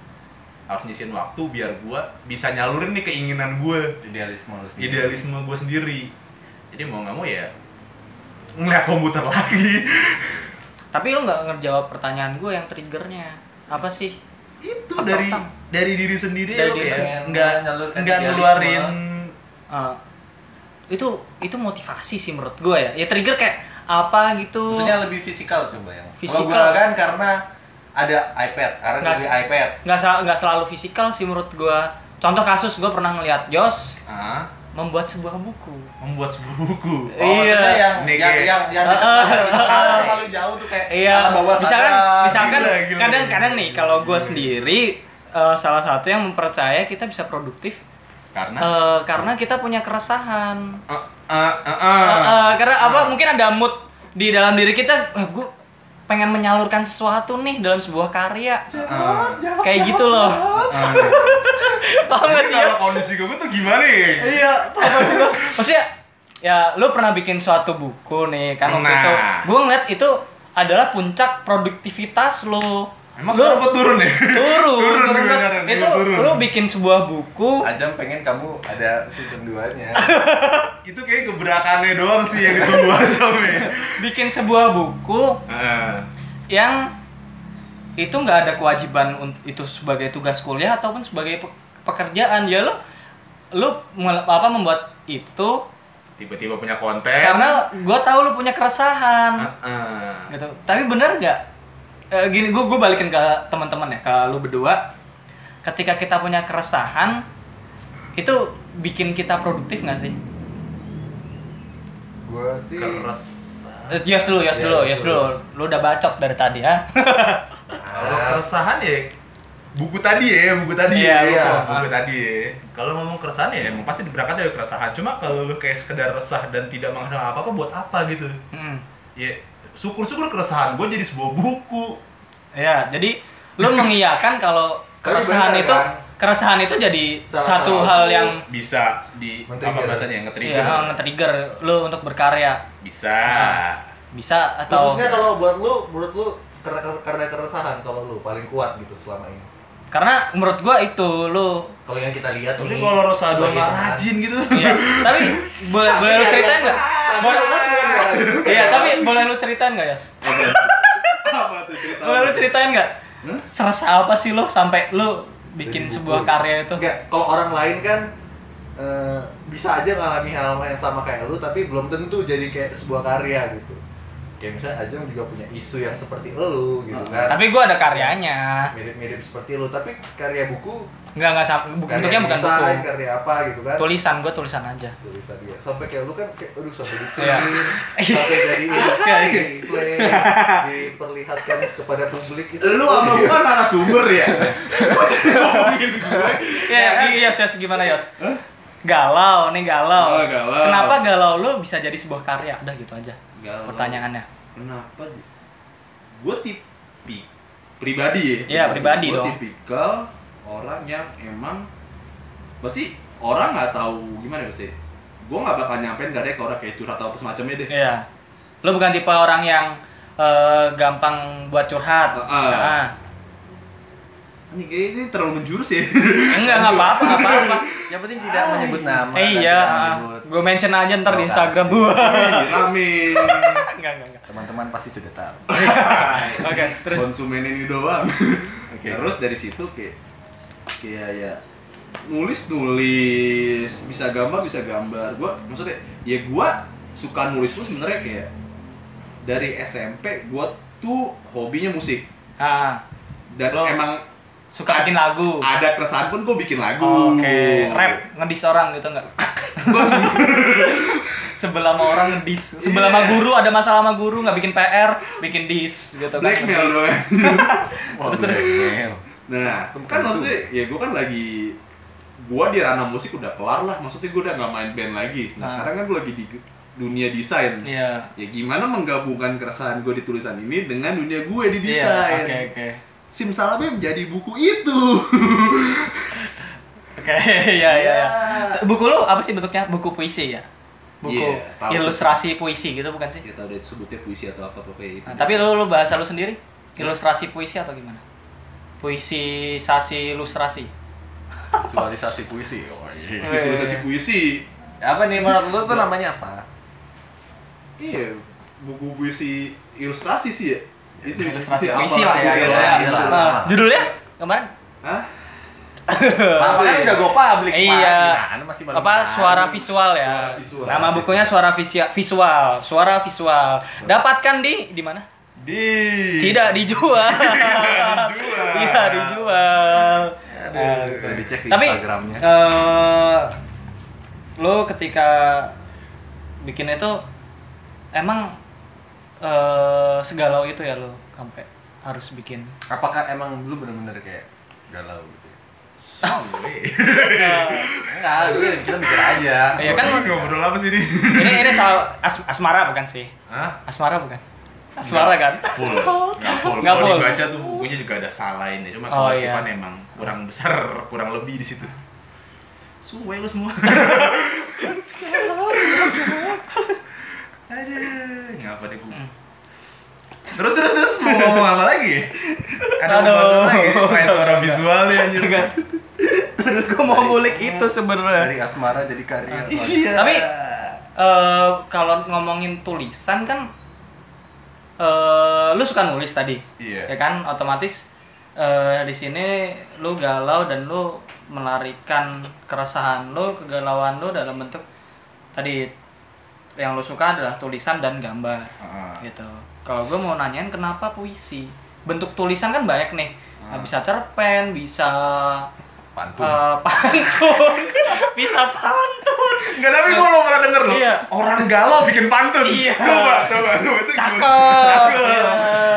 harus nyisihin waktu biar gue bisa nyalurin nih keinginan gue idealisme lu sendiri idealisme gue sendiri jadi mau nggak mau ya ngeliat komputer lagi Tapi lu nggak ngejawab pertanyaan gue yang triggernya apa sih? itu Faktor dari dari diri sendiri Dari lo diri kayak sendiri. nggak nggak ngeluarin Eh, itu itu motivasi sih menurut gue ya. Ya trigger kayak apa gitu. maksudnya lebih fisikal coba yang Fisikal. Kalau gua kan karena ada iPad karena Nggak dari iPad nggak sel- nggak selalu fisikal sih menurut gue. Contoh kasus gue pernah ngeliat Jos ah membuat sebuah buku. membuat sebuah buku Oh, maksudnya Iya. yang yang yang yang ah. terlalu jauh tuh kayak Iya, bawah misalkan sadar. misalkan kadang-kadang nih kalau gue Gila. sendiri eh, salah satu yang mempercaya kita bisa produktif karena eh, karena kita punya keresahan. Ah, ah, ah, ah. Eh, eh, karena apa? Mungkin ada mood di dalam diri kita. Wah, gue pengen menyalurkan sesuatu nih dalam sebuah karya. Ah. Kayak gitu loh. Ah. Paham gak sih, kalau kondisi gue tuh gimana ya? Iya, paham gak sih? Maksudnya, ya lu pernah bikin suatu buku nih, kan waktu itu. Gue ngeliat itu adalah puncak produktivitas lu. Emang lu sekarang turun ya? turun, Turun turun, juga banget. sekarang, Itu turun. lu bikin sebuah buku. Ajam pengen kamu ada season 2-nya. Itu kayak gebrakannya doang sih yang ditunggu Asam ya. Bikin sebuah buku Ah. yang itu nggak ada kewajiban itu sebagai tugas kuliah ataupun sebagai pe- pekerjaan ya lo lu mel- apa membuat itu Tiba-tiba punya konten. karena gue tahu lu punya keresahan Ah, ah. gitu tapi bener nggak Eh, gini gue gue balikin ke teman-teman ya ke lu berdua ketika kita punya keresahan itu bikin kita produktif nggak sih Gua sih Keres. Eh, Yos dulu, Yos Iya, dulu, Yos Yos dulu. dulu. Lu udah bacot dari tadi ya. Kalau Ah, keresahan ya buku tadi ya, buku tadi Iya, ya, iya. buku tadi ya. Kalau ngomong keresahan ya emang pasti berangkat dari keresahan. Cuma kalau lu kayak sekedar resah dan tidak menghasilkan apa-apa buat apa gitu? Hmm. Ya syukur-syukur keresahan gue jadi sebuah buku. Ya, jadi lu mengiyakan kalau keresahan benar, itu kan? keresahan itu jadi Salah satu hal yang Bisa di apa bahasanya nge-trigger. ya, nge-trigger lu untuk berkarya. Bisa. Ah. Bisa atau Khususnya kalau buat lu, menurut lu karena karena keresahan kalau lu paling kuat gitu selama ini. Karena menurut gua itu lu Kalau yang kita lihat nih, kalau Rosa doang sebagai nggak rajin gitu. Iya, tapi boleh Tapi boleh lu ceritain ya, nggak? tapi Boleh kan Iya, tapi boleh lu ceritain nggak, Yas? apa tuh cerita? Boleh lu ceritain nggak? Serasa apa sih lu sampai lu bikin Dari sebuah buku. karya itu? Enggak, kalau orang lain kan eh, bisa aja ngalami hal yang sama kayak lu tapi belum tentu jadi kayak sebuah karya gitu. Kayak misalnya Ajeng juga punya isu yang seperti lu gitu kan. Tapi gua ada karyanya. mirip-mirip seperti lu tapi karya buku Enggak enggak sama bentuknya bukan desain, buku. karya apa gitu kan Tulisan gua tulisan aja. tulisan dia sampai kayak lu kan kayak aduh sampai di Iya. sampai jadi Iya, iya. display diperlihatkan kepada publik itu Lu sama gua kan narasumber ya? Gue. Ya, iya, Yos, Yos, gimana, Yos? Galau, nih galau. Oh, galau. Kenapa galau lu bisa jadi sebuah karya? Udah gitu aja. Galau. Pertanyaannya. Kenapa? Gue tipi pribadi ya. Iya, pribadi Gua dong. tipikal orang yang emang pasti orang nggak tahu gimana ya sih. Gue nggak bakal nyampein gak ada ke orang kayak curhat atau apa semacamnya deh. Iya. Lu bukan tipe orang yang eh, gampang buat curhat. Heeh. Nah, Ini ini terlalu menjurus ya. enggak enggak apa-apa, enggak apa-apa. yang penting tidak menyebut nama Eh, iya, tidak menyebut gue mention aja ntar di. Instagram gua. Wih, Rame. enggak, enggak, enggak. teman-teman pasti sudah tahu Oke, terus konsumen ini doang. Oke. Terus dari situ kayak kayak ya nulis nulis bisa gambar bisa gambar. Gua maksudnya ya gua suka nulis tuh sebenarnya kayak dari SMP gua tuh hobinya musik ah, dan Lo- emang suka bikin lagu. ada keresahan pun gua bikin lagu. Oke, rap ngedis orang gitu enggak? Sebelah sama orang ngedis. Sebelah sama Iya. guru ada masalah sama guru nggak bikin PR, bikin dis gitu kan. Blackmail Terus. Nah, kan maksudnya ya gua kan lagi gua di ranah musik udah kelar lah, maksudnya gua udah nggak main band lagi. Nah, Ah. sekarang kan gua lagi di dunia desain. Iya. Ya gimana menggabungkan keresahan gue di tulisan ini dengan dunia gue di Iya, desain. oke oke. Simsalabim menjadi buku itu. Oke, iya iya iya. Ya. Buku lu apa sih bentuknya? Buku puisi ya? Buku Iya, tahu. ilustrasi puisi gitu bukan sih? Kita udah sebutnya puisi atau apa pokoknya itu. Nah, tapi lu lu bahasa lu sendiri? Ilustrasi puisi atau gimana? puisi sasi ilustrasi. visualisasi puisi oh, iya. Visualisasi puisi. apa nih menurut lu tuh namanya apa Iya, buku puisi ilustrasi sih ya. Itu Ilustrasi apa puisi lah ya. gitu gitu iya, ya. iya lah, Nah, judulnya kemarin Hah? apa kan udah gue publik. Iya. Gimana masih baru apa suara visual ya. Suara visual. Nama bukunya suara visia- visual, suara visual. Dapatkan di di mana? Di Tidak dijual. dijual. Tidak dijual. Nah, bisa dicek di Tapi Instagramnya eh lo ketika bikin itu emang eh segalau itu ya lo sampai harus bikin. apakah emang lu bener-bener kayak galau gitu ya? Eh, enggak kan kita mikir aja Iya kan ngobrol apa sih ini? ini ini soal as- asmara bukan sih? Hah? Asmara bukan? Asmara kan? Full. Nggak full. Nggak Kalau full. dibaca tuh bukunya juga ada salah ini. Cuma Oh, kalau iya. Ivan emang kurang besar, kurang lebih di situ. Suwe lu semua. Aduh, ngapa deh gue. Hmm. Terus terus terus mau ngomong apa lagi? Ada Aduh. apa lagi? Selain suara visual nih anjir. Enggak. Gue mau ngulik itu sebenarnya. dari asmara jadi karya Iya. Tapi eh kalau ngomongin tulisan kan eh lu suka nulis tadi. Iya. Ya kan otomatis eh di sini lu galau dan lu melarikan keresahan lu, kegalauan lu dalam bentuk tadi yang lu suka adalah tulisan dan gambar Heeh. gitu. Kalau gue mau nanyain kenapa puisi? Bentuk tulisan kan banyak nih. Ah. Bisa cerpen, bisa pantun eh, pantun, bisa pantun. Enggak tapi gue belum pernah denger loh. Iya. Orang galau bikin pantun. Iya. Coba, coba. coba. Itu Cakep.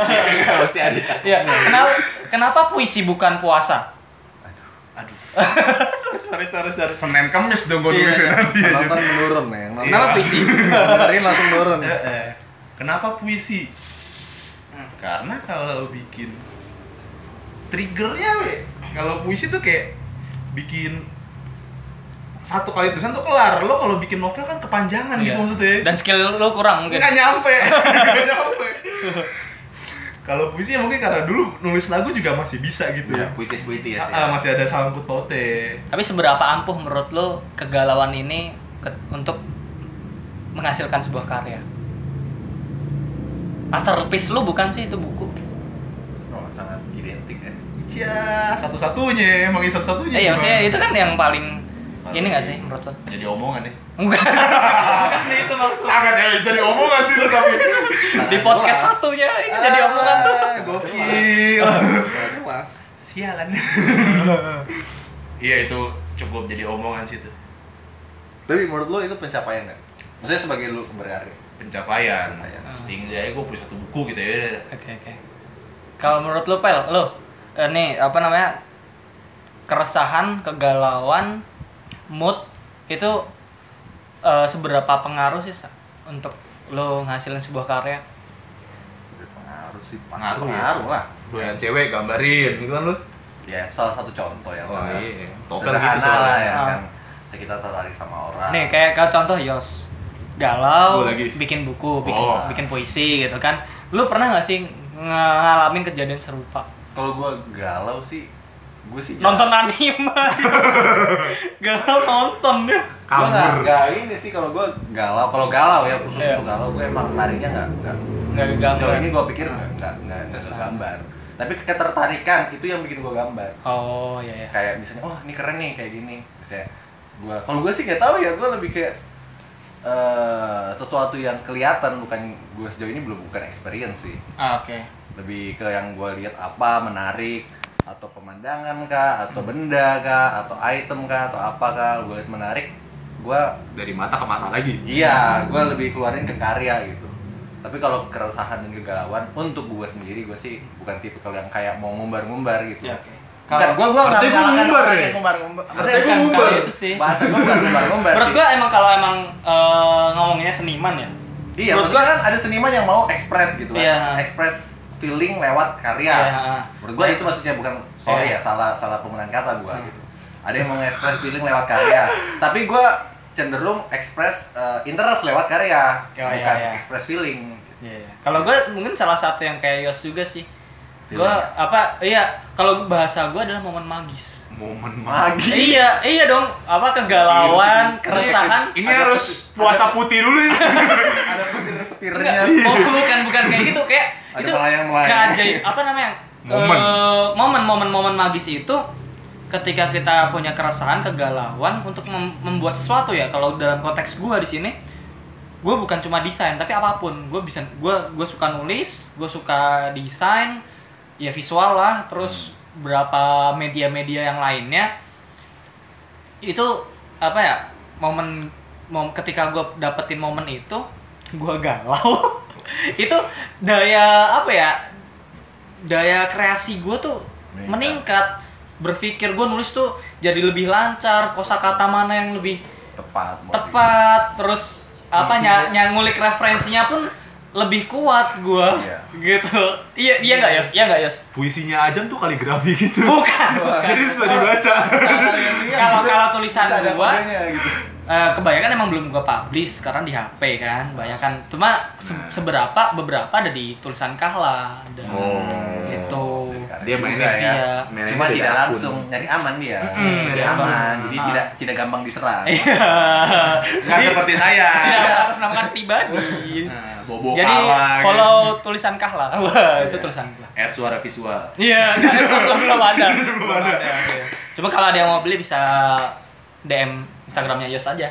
Iya, pasti ada cak Ya, kenapa kenapa puisi bukan puasa? Aduh. sorry, sorry, sorry. Senin Kamis dong gue Iya. nulisnya nanti. penonton menurun ya nonton Kenapa puisi? dengerin langsung eh. Kenapa puisi? Karena kalau bikin triggernya we. Kalau puisi tuh kayak bikin satu kali tulisan tuh kelar. Lo kalau bikin novel kan kepanjangan gitu Iya. maksudnya. Dan skill lu kurang mungkin. nggak nyampe. Nggak nyampe. Kalau puisi ya mungkin karena dulu nulis lagu juga masih bisa gitu. Ya ya. Puitis puitis Ah, ya ah, masih ada sangkut paute Tapi seberapa ampuh menurut lu kegalauan ini ke- untuk menghasilkan sebuah karya? Masterpiece lu bukan sih itu buku? oh sangat identik ya ya satu-satunya emang satu-satunya Eh, iya, maksudnya itu kan yang paling ini nggak sih menurut lu? jadi omongan ya Enggak. Bukan itu maksud. sangat ya jadi omongan sih itu tapi Di podcast satunya itu jadi omongan tuh. Ah, gokil Nggak jelas sialan iya itu cukup jadi omongan sih itu tapi menurut lo itu pencapaian nggak maksudnya sebagai lu berkarya pencapaian Pencapaian. setidaknya gue punya satu buku gitu ya Oke oke. Kalau menurut lu pel, lu eh, nih apa namanya keresahan, kegalauan, mood itu eh, seberapa pengaruh sih untuk lu ngasilin sebuah karya? pengaruh sih pasti Pengaruh ya? pengaruh lah doyan cewek gambarin gitu kan lu ya salah satu contoh yang Oh, sangat iya. Sederhana gitu soalnya. lah ya Ah. kan kita tertarik sama orang Nih kayak kau contoh Yos galau, lagi. bikin buku, bikin Oh. bikin puisi gitu kan. Lu pernah nggak sih ngalamin kejadian serupa? kalau gua galau sih gue sih Nonton anime. galau nonton ya. gue nggak nggak ini sih kalau gue galau kalau galau ya khusus Iya. untuk galau gue emang larinya nggak nggak Nggak sejauh gambar. ini gue pikir nggak nggak nggak nggak gambar tapi ketertarikan itu yang bikin gue gambar Oh iya ya. kayak misalnya oh ini keren nih kayak gini misalnya gue kalau gue sih nggak tahu ya gue lebih kayak eh sesuatu yang kelihatan bukan gue sejauh ini belum bukan experience sih Ah, Oke. lebih ke yang gue lihat apa menarik atau pemandangan kah atau benda kah atau item kah atau apa kah gue lihat menarik gue dari mata ke mata lagi iya gue lebih keluarin ke karya gitu tapi kalau keresahan dan kegalauan untuk gue sendiri gue sih bukan tipikal yang kayak mau ngumbar-ngumbar gitu Ya oke. Bukan, gue gue nggak Artinya gua ngumbar ya? Maksudnya bukan ngumbar. kali itu sih. bahasa gue bukan ngumbar-ngumbar Menurut sih. gua emang kalau emang eh, ngomonginnya seniman ya. Iya, Menurut maksudnya kan ada seniman yang mau ekspres gitu kan. Iya. Ekspres feeling lewat karya. Iya. Menurut gua itu maksudnya bukan sorry Iya. ya, salah salah penggunaan kata gua Hmm. gitu. Ada yang mau ekspres feeling lewat karya. Tapi gua cenderung ekspres eh, interest lewat karya, Oh, bukan ekspres feeling. Iya. iya. Kalau gua mungkin salah satu yang kayak Yos juga sih. Gua apa iya kalau bahasa gua adalah momen magis. momen Lagi. iya, iya dong. Apa kegalauan, keresahan. ini Ada harus puasa putih dulu nih Ada petir-petirnya. Oh, bukan bukan kayak gitu kayak Ada itu melayang-melayang. keajaib apa namanya? Momen. Eh, momen momen momen magis itu ketika kita punya keresahan, kegalauan untuk mem- membuat sesuatu ya. Kalau dalam konteks gua di sini gue bukan cuma desain tapi apa pun gue bisa gue gue suka nulis gue suka desain ya visual lah terus berapa media-media yang lainnya. Itu apa ya momen mom ketika gue dapetin momen itu gue galau. Itu daya apa ya daya kreasi gue tuh Meningkat. meningkat. Berpikir gue nulis tuh jadi lebih lancar kosakata mana yang lebih Tepat. tepat terus apa ny ngulik referensinya pun lebih kuat gua. Iya. gitu. Iya iya nggak Yos? Iya nggak Yos? Puisinya Ajam tuh kaligrafi gitu. Bukan bukan. jadi susah dibaca. Kalau- kalau tulisan Bisa ada gua- gitu. Eh, kebanyakan emang belum gua publish sekarang di HP kan banyakan cuma se- Nah. seberapa beberapa ada di tulisan kahla ada Oh. gitu Dia mainnya ya. iya. Mainnya Cuma tidak akun. langsung nyari aman dia. Mm, Nyari iya. aman. Jadi Ah. tidak tidak gampang diserang. iya nggak seperti saya tidak atas namakan pribadi Nah, bobo jadi kalah, follow tulisan kahla wah itu tulisan gua gitu. add suara visual Iya, belum belum ada. belum ada. iya. Cuma kalau ada yang mau beli bisa DM Instagramnya Yos aja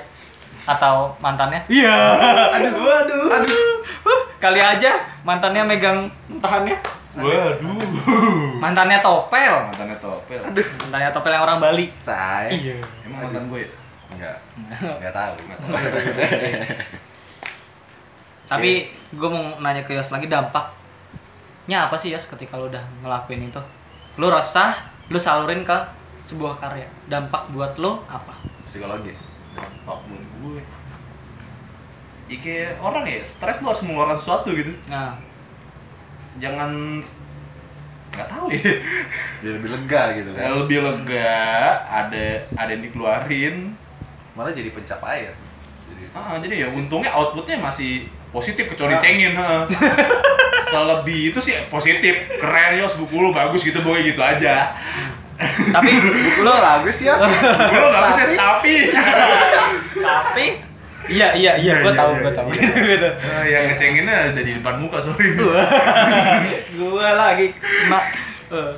atau mantannya. Iya. Aduh, aduh, aduh. Kali aja mantannya megang tahannya. Waduh Mantannya Topel. mantannya topel Mantannya Topel yang orang Bali. Saya. Iya. emang mantan gue ya Enggak. Enggak tahu. Tapi gue mau nanya ke Yos lagi dampaknya apa sih Yos ketika lo udah ngelakuin itu? Lo resah, lo salurin ke sebuah karya. Dampak buat lo apa? Psikologis. dampak menurut gue ya kayak orang ya stres lu harus mengeluarkan sesuatu gitu Nah, jangan nggak tahu ya Biar lebih lega gitu kan. lebih lega ada ada yang dikeluarin Malah jadi pencapaian. Jadi ah, jadi ya untungnya outputnya masih positif kecuali Ah. cengin heeh. selebih itu sih positif keren yos buku lu bagus gitu pokoknya gitu aja tapi buku lo bagus ya. buku lu bagus ya tapi tapi iya iya iya gue Iya, tahu iya, gue tahu. gitu yang ngecenginnya ada di depan muka sorry. Gue lagi mak eh.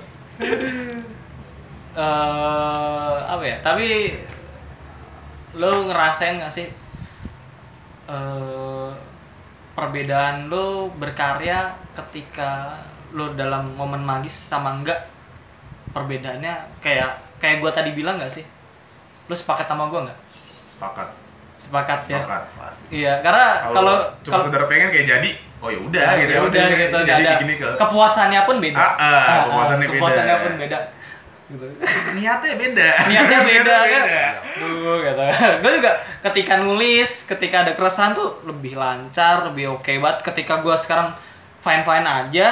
Eh, apa ya? Tapi lo ngerasain gak sih eh perbedaan lo berkarya ketika lo dalam momen magis sama enggak? Perbedaannya kayak kayak gue tadi bilang gak sih? Lo sepakat sama gue nggak? Sepakat sepakat ya. Sepakat iya karena kalau cuma kalau sekedar pengen kayak jadi oh ya udah Ya, gitu ya udah gitu jadi ada gini ke kepuasannya pun beda. Ah, ah, kepuasannya beda. kepuasannya pun beda. Gitu. Niatnya beda. Niatnya beda kan? beda. Duh, gitu. Gue juga ketika nulis ketika ada keresahan tuh lebih lancar lebih oke banget. Ketika gue sekarang fine fine aja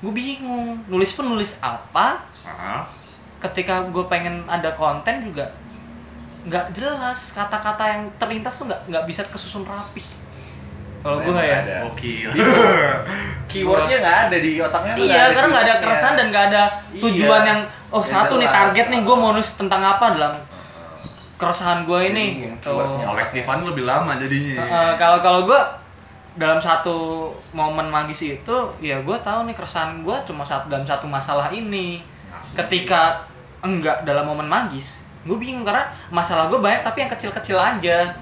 gue bingung. Nulis pun nulis apa? Ah, ketika gue pengen ada konten juga nggak jelas kata-kata yang terlintas tuh nggak nggak bisa kesusun rapi kalau gue ya ada. Keywordnya nggak ada di otaknya. tuh Iya, karena nggak ada keresahan dan nggak ada Iya. tujuan yang oh Yang satu nih target nih gue mau nulis tentang apa dalam keresahan gue ini Iya, gitu. Kolektifan lebih lama jadinya. Kalau kalau gue dalam satu momen magis itu ya gue tahu nih keresahan gue cuma satu dalam satu masalah ini. Ketika enggak dalam momen magis, gue bingung karena masalah gue banyak tapi yang kecil-kecil aja.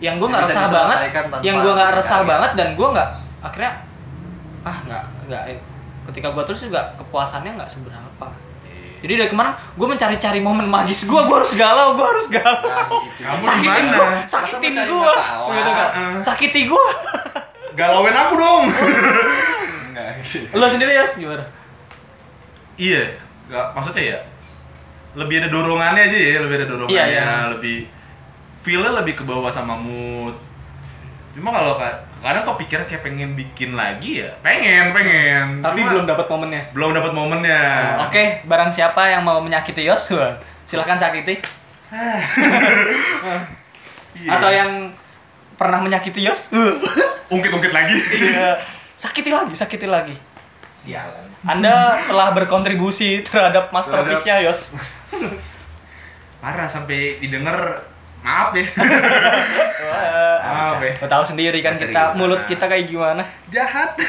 Yang gue nggak resah banget, yang gue nggak resah karya. banget dan gue nggak akhirnya ah nggak nggak ketika gue terus juga kepuasannya nggak seberapa. Jadi dari kemarin gue mencari-cari momen magis gue, gue harus galau, gue harus galau. Nah, gitu. Sakitin gue, sakitin gue, gitu kan? Sakiti gue. Galauin aku dong. Nggak, gitu. Lo sendiri ya gimana? iya. Nggak, maksudnya ya lebih ada dorongannya aja ya, lebih ada dorongannya, Iya, iya. lebih feel-nya lebih ke bawah sama mood. Cuma kalau ka- kadang kepikiran kayak pengen bikin lagi ya, pengen, pengen. Tapi Cuma belum dapat momennya. belum dapat momennya. Oke, barang siapa yang mau menyakiti Yosua, silahkan sakiti. Iya. Atau yang pernah menyakiti Yos, ungkit-ungkit lagi. iya, sakiti lagi, sakiti lagi. Sialan. Anda telah berkontribusi terhadap masterpiece-nya, Yos. Parah sampai didengar maaf deh. Wah, maaf ya. Lo tahu sendiri kan kita mulut kita kayak gimana. Jahat.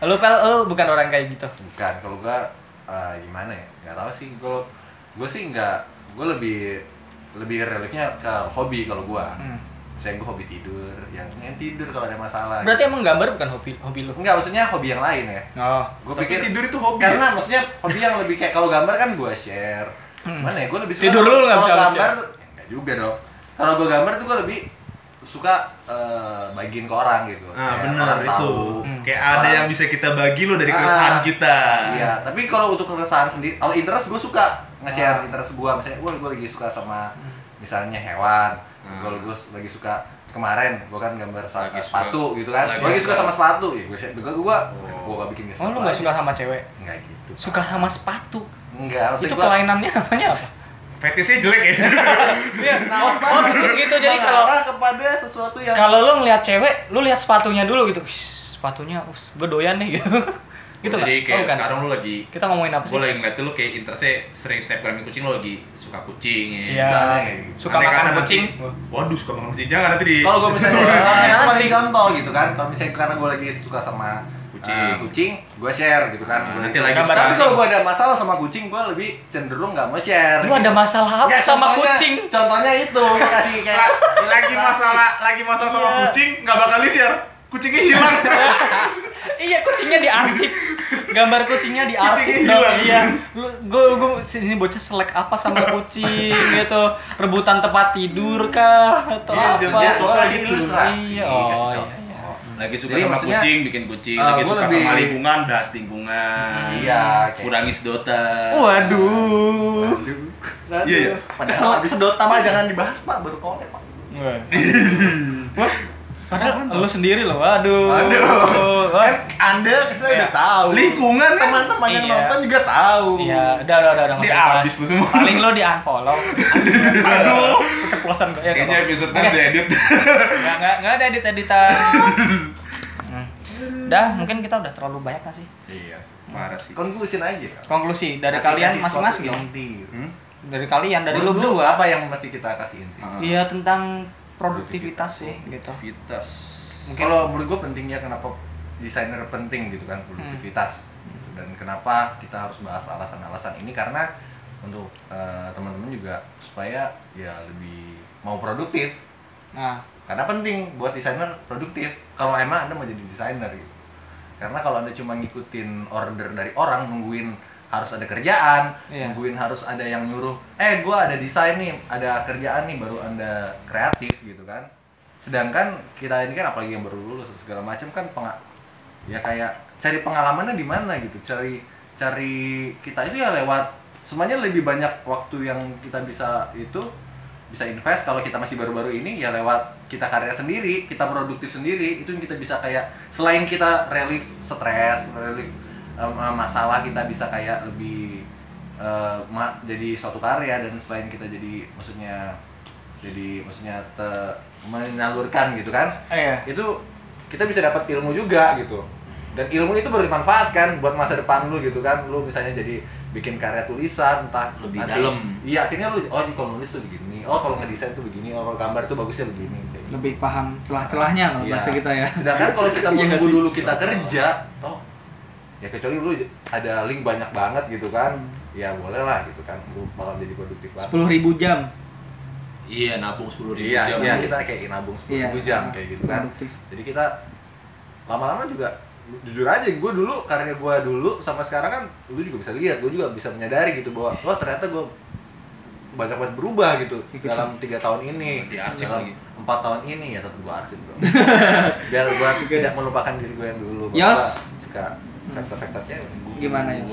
Lu pel, lu bukan orang kayak gitu. bukan kalau gua eh, gimana ya nggak tahu sih kalau gua sih nggak gua lebih lebih reliefnya ke hobi kalau gua Hmm. Saya gua hobi tidur yang yang tidur kalau ada masalah Berarti gitu. emang gambar bukan hobi hobi lu? enggak maksudnya hobi yang lain ya Oh. gue pikir tidur itu hobi. karena maksudnya hobi yang lebih kayak kalau gambar kan gua share Hmm. mana ya gue lebih suka Tidur lu nggak kalau bisa gambar share. ya, enggak juga dong kalau gua gambar tuh gua lebih suka eh, bagiin ke orang gitu Nah, Kayak bener orang itu. tahu. Hmm. Kayak ada Orang- yang bisa kita bagi lo dari Ah, keresahan kita. Iya, tapi kalau untuk keresahan sendiri, kalau interest gue suka nge-share Ah. interest gue, misalnya, gue gue lagi suka sama misalnya hewan, Hmm. kalau gue lagi suka kemarin gue kan gambar sa- Lagi suka- sepatu gitu kan, lagi gue lagi suka sama sepatu, ya gue gue gue gue gak bikin Oh, lu nggak suka sama cewek? Enggak gitu. Suka sama sepatu. Enggak, Itu gua- kelainannya namanya apa? Fetisnya jelek ya. Iya. Oh, Kenapa? oh, gitu, gitu. Jadi kalau kepada sesuatu yang kalau lu ngeliat cewek, lu lihat sepatunya dulu gitu. Wih, sepatunya, us, gue doyan nih gitu. Gitu? Jadi Oh, kayak bukan. sekarang lu lagi Kita ngomongin apa sih? gue lagi ngeliat lu kayak interestnya sering snapgramin kucing lo lagi suka kucing ya. Iya. Misalnya kayak gitu. Suka Andai makan kata nanti- kucing. Waduh, suka makan kucing. Jangan nanti di kalau gue misalnya itu paling contoh gitu kan kalau misalnya karena gue lagi suka sama Kucing. eh, kucing gue share gitu kan Nah, Gua nanti gitu. lagi Gambar suka- tapi kalau gue ada masalah sama kucing gue lebih cenderung nggak mau share Lu ada masalah apa Nggak, sama contohnya- kucing? contohnya itu kasih kayak lagi masalah lagi masalah sama Iya. kucing nggak bakal di share kucingnya hilang iya, kucingnya diarsip. Gambar kucingnya diarsip Kucingnya dong. hilang. Iya. Lu gue gue sini bocah selek apa sama kucing gitu. Rebutan tempat tidur kah atau Iya, apa? ya gue gitu. ilustrasi Iya, oh, contoh. iya, iya. lagi suka Jadi sama kucing bikin kucing eh, lagi suka lebih- sama lingkungan bahas lingkungan Iya, kayak- kurangi sedotan Waduh. Waduh. Iya, iya. Padahal Keselak sedotan. Pak jangan dibahas pak baru kolek pak. Wah, padahal lu sendiri loh. Waduh. Waduh. Wah. Kan anda saya udah tahu. lingkungan kan Teman-teman yang Iya. nonton juga tahu. Iya, udah udah udah, udah nggak Di usah lu semua. Paling lo di unfollow. Aduh, keceplosan gue. Ya, kayaknya episode apa-apa. kan udah edit Nggak nggak nggak ada edit editan. Hmm. Udah, mungkin kita udah terlalu banyak nggak sih? Iya. parah sih Konklusin aja. Konklusi dari Kasih- kalian kasih masing-masing. Hmm? Dari kalian, dari lu berdua. apa yang mesti kita kasih inti? Iya tentang produktivitas sih gitu. Mungkin- Kalau menurut gue pentingnya kenapa desainer penting gitu kan produktivitas. Dan kenapa kita harus bahas alasan-alasan ini? Karena untuk eh, teman-teman juga supaya ya lebih mau produktif. Nah, karena penting buat desainer produktif. Kalau emang anda mau jadi desainer gitu. Karena kalau anda cuma ngikutin order dari orang nungguin harus ada kerjaan Iya. nungguin harus ada yang nyuruh eh gua ada desain nih ada kerjaan nih baru anda kreatif gitu kan. Sedangkan kita ini kan apalagi yang baru lulus segala macam kan penga- ya kayak cari pengalamannya di mana gitu. Cari cari kita itu ya lewat semuanya lebih banyak waktu yang kita bisa itu bisa invest. Kalau kita masih baru-baru ini ya lewat kita karya sendiri kita produktif sendiri itu yang kita bisa kayak selain kita relief stres relief em, masalah kita bisa kayak lebih ma- jadi suatu karya dan selain kita jadi maksudnya jadi maksudnya te- menyalurkan gitu kan iya. itu kita bisa dapat ilmu juga gitu dan ilmu itu baru dimanfaatkan buat masa depan lu gitu kan lu misalnya jadi bikin karya tulisan entah Lebih dalam. iya akhirnya lu oh ini kalau nulis tuh begini oh kalau ngedesain tuh begini oh kalau gambar tuh bagusnya begini gitu. lebih paham celah-celahnya kalau Iya. bahasa kita ya sedangkan kalau kita Iya menunggu dulu kita kerja oh ya kecuali lu ada link banyak banget gitu kan. Ya boleh lah gitu kan. Lu bakal jadi produktif banget. Sepuluh ribu jam. Iya nabung sepuluh ribu iya jam. iya kita kayak nabung sepuluh Iya. jam kayak gitu kan. Produktif. jadi kita lama-lama juga jujur aja gue dulu karena gue dulu sama sekarang kan lu juga bisa lihat gue juga bisa menyadari gitu bahwa oh ternyata gue banyak banget berubah gitu Gitu. dalam tiga tahun ini. Diarsip dalam lagi. empat tahun ini ya tetap gue arsip dong biar gue tidak melupakan diri gue yang dulu gua suka faktor-faktor cewek gimana ya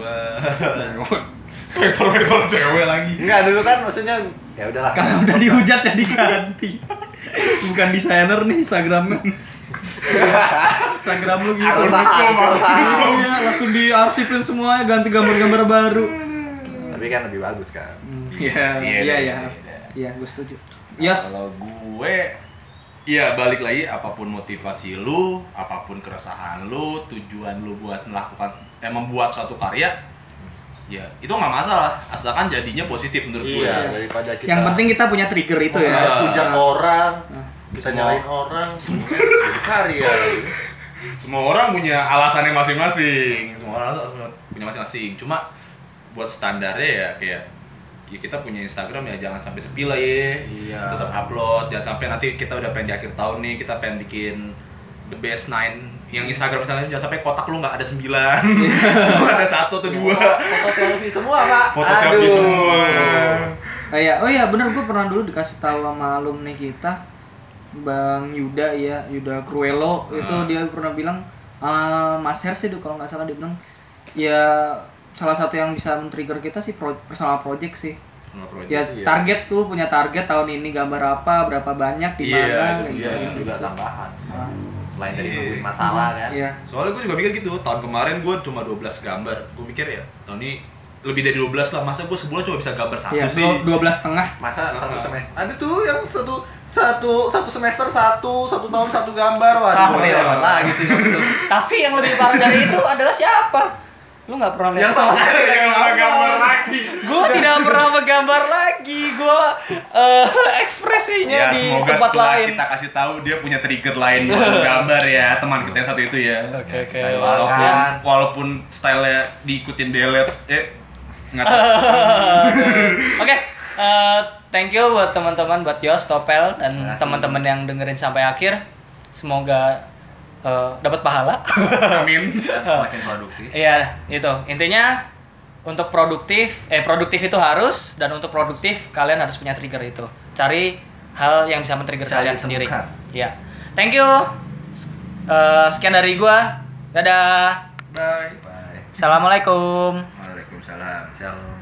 Vektor-vektor cewek lagi. Enggak dulu kan maksudnya ya udahlah. Karena udah dihujat jadi ganti. Bukan desainer nih Instagramnya. Instagram lu gitu. Perusahaan, perusahaan. Iya, langsung diarsipin semuanya ganti gambar-gambar baru. Tapi kan lebih bagus kan? Iya Iya, iya iya, iya. iya. iya gue setuju. Yos kalau gue Iya balik lagi apa pun motivasi lu, apa pun keresahan lu, tujuan lu buat melakukan eh membuat suatu karya, ya itu nggak masalah asalkan jadinya positif menurut gue. Iya, daripada kita Yang penting kita punya trigger itu ya. Hujat orang, Ah. bisa Semua- nyalain orang, semua jadi karya. Semua orang punya alasannya masing-masing, semua orang punya masing-masing. Cuma buat standarnya ya kayak ya kita punya Instagram ya jangan sampai sepi lah ya. Iya. Tetap upload, jangan sampai nanti kita udah pengen di akhir tahun nih kita pengen bikin the best nine. Yang Instagram misalnya jangan sampai kotak lu nggak ada sembilan. Cuma ada satu atau dua. Foto selfie semua, Pak. foto selfie semua. Kayak oh iya bener. Gue pernah dulu dikasih tahu sama alumni kita Bang Yuda ya Yuda Cruello. Itu Ah. dia pernah bilang "Ah, Mas Her sih kalau nggak salah dia bilang ya salah satu yang bisa men-trigger kita sih pro- personal project sih project. ya Iya. target tuh punya target tahun ini gambar apa berapa banyak di Iya, mana itu kayak Iya, gitu, itu juga sih. tambahan. Ah, Selain dari Iya. nungguin masalah kan. iya soalnya gue juga mikir gitu tahun kemarin gue cuma 12 gambar gue mikir ya tahun ini lebih dari 12 lah masa gue sebulan cuma bisa gambar satu iya sih dua belas setengah Masa Ah. satu semester ada tuh yang satu satu satu semester satu satu tahun satu gambar waduh Tahlil. hebat lagi sih. Tapi yang lebih parah dari itu adalah siapa? Lu nggak pernah lihat? yang sama saya yang gambar lagi Gue tidak pernah menggambar lagi. Gue eh, ekspresinya ya di tempat lain. kita kasih tahu dia punya trigger lain buat gambar ya teman kita yang satu itu ya Oke oke. Ayo, walaupun Kan. walaupun stylenya diikutin delete eh nggak tahu Oke. eh, thank you buat teman-teman buat Yos, Topel dan teman-teman yang dengerin sampai akhir. Semoga eh, dapat pahala. amin dan semakin produktif Iya, itu. Intinya untuk produktif, eh produktif itu harus dan untuk produktif kalian harus punya trigger itu. Cari hal yang bisa men-trigger kalian sendiri. temukan. Iya. Thank you. Eh, sekian dari gua. Dadah. bye bye Assalamualaikum. waalaikumsalam shalom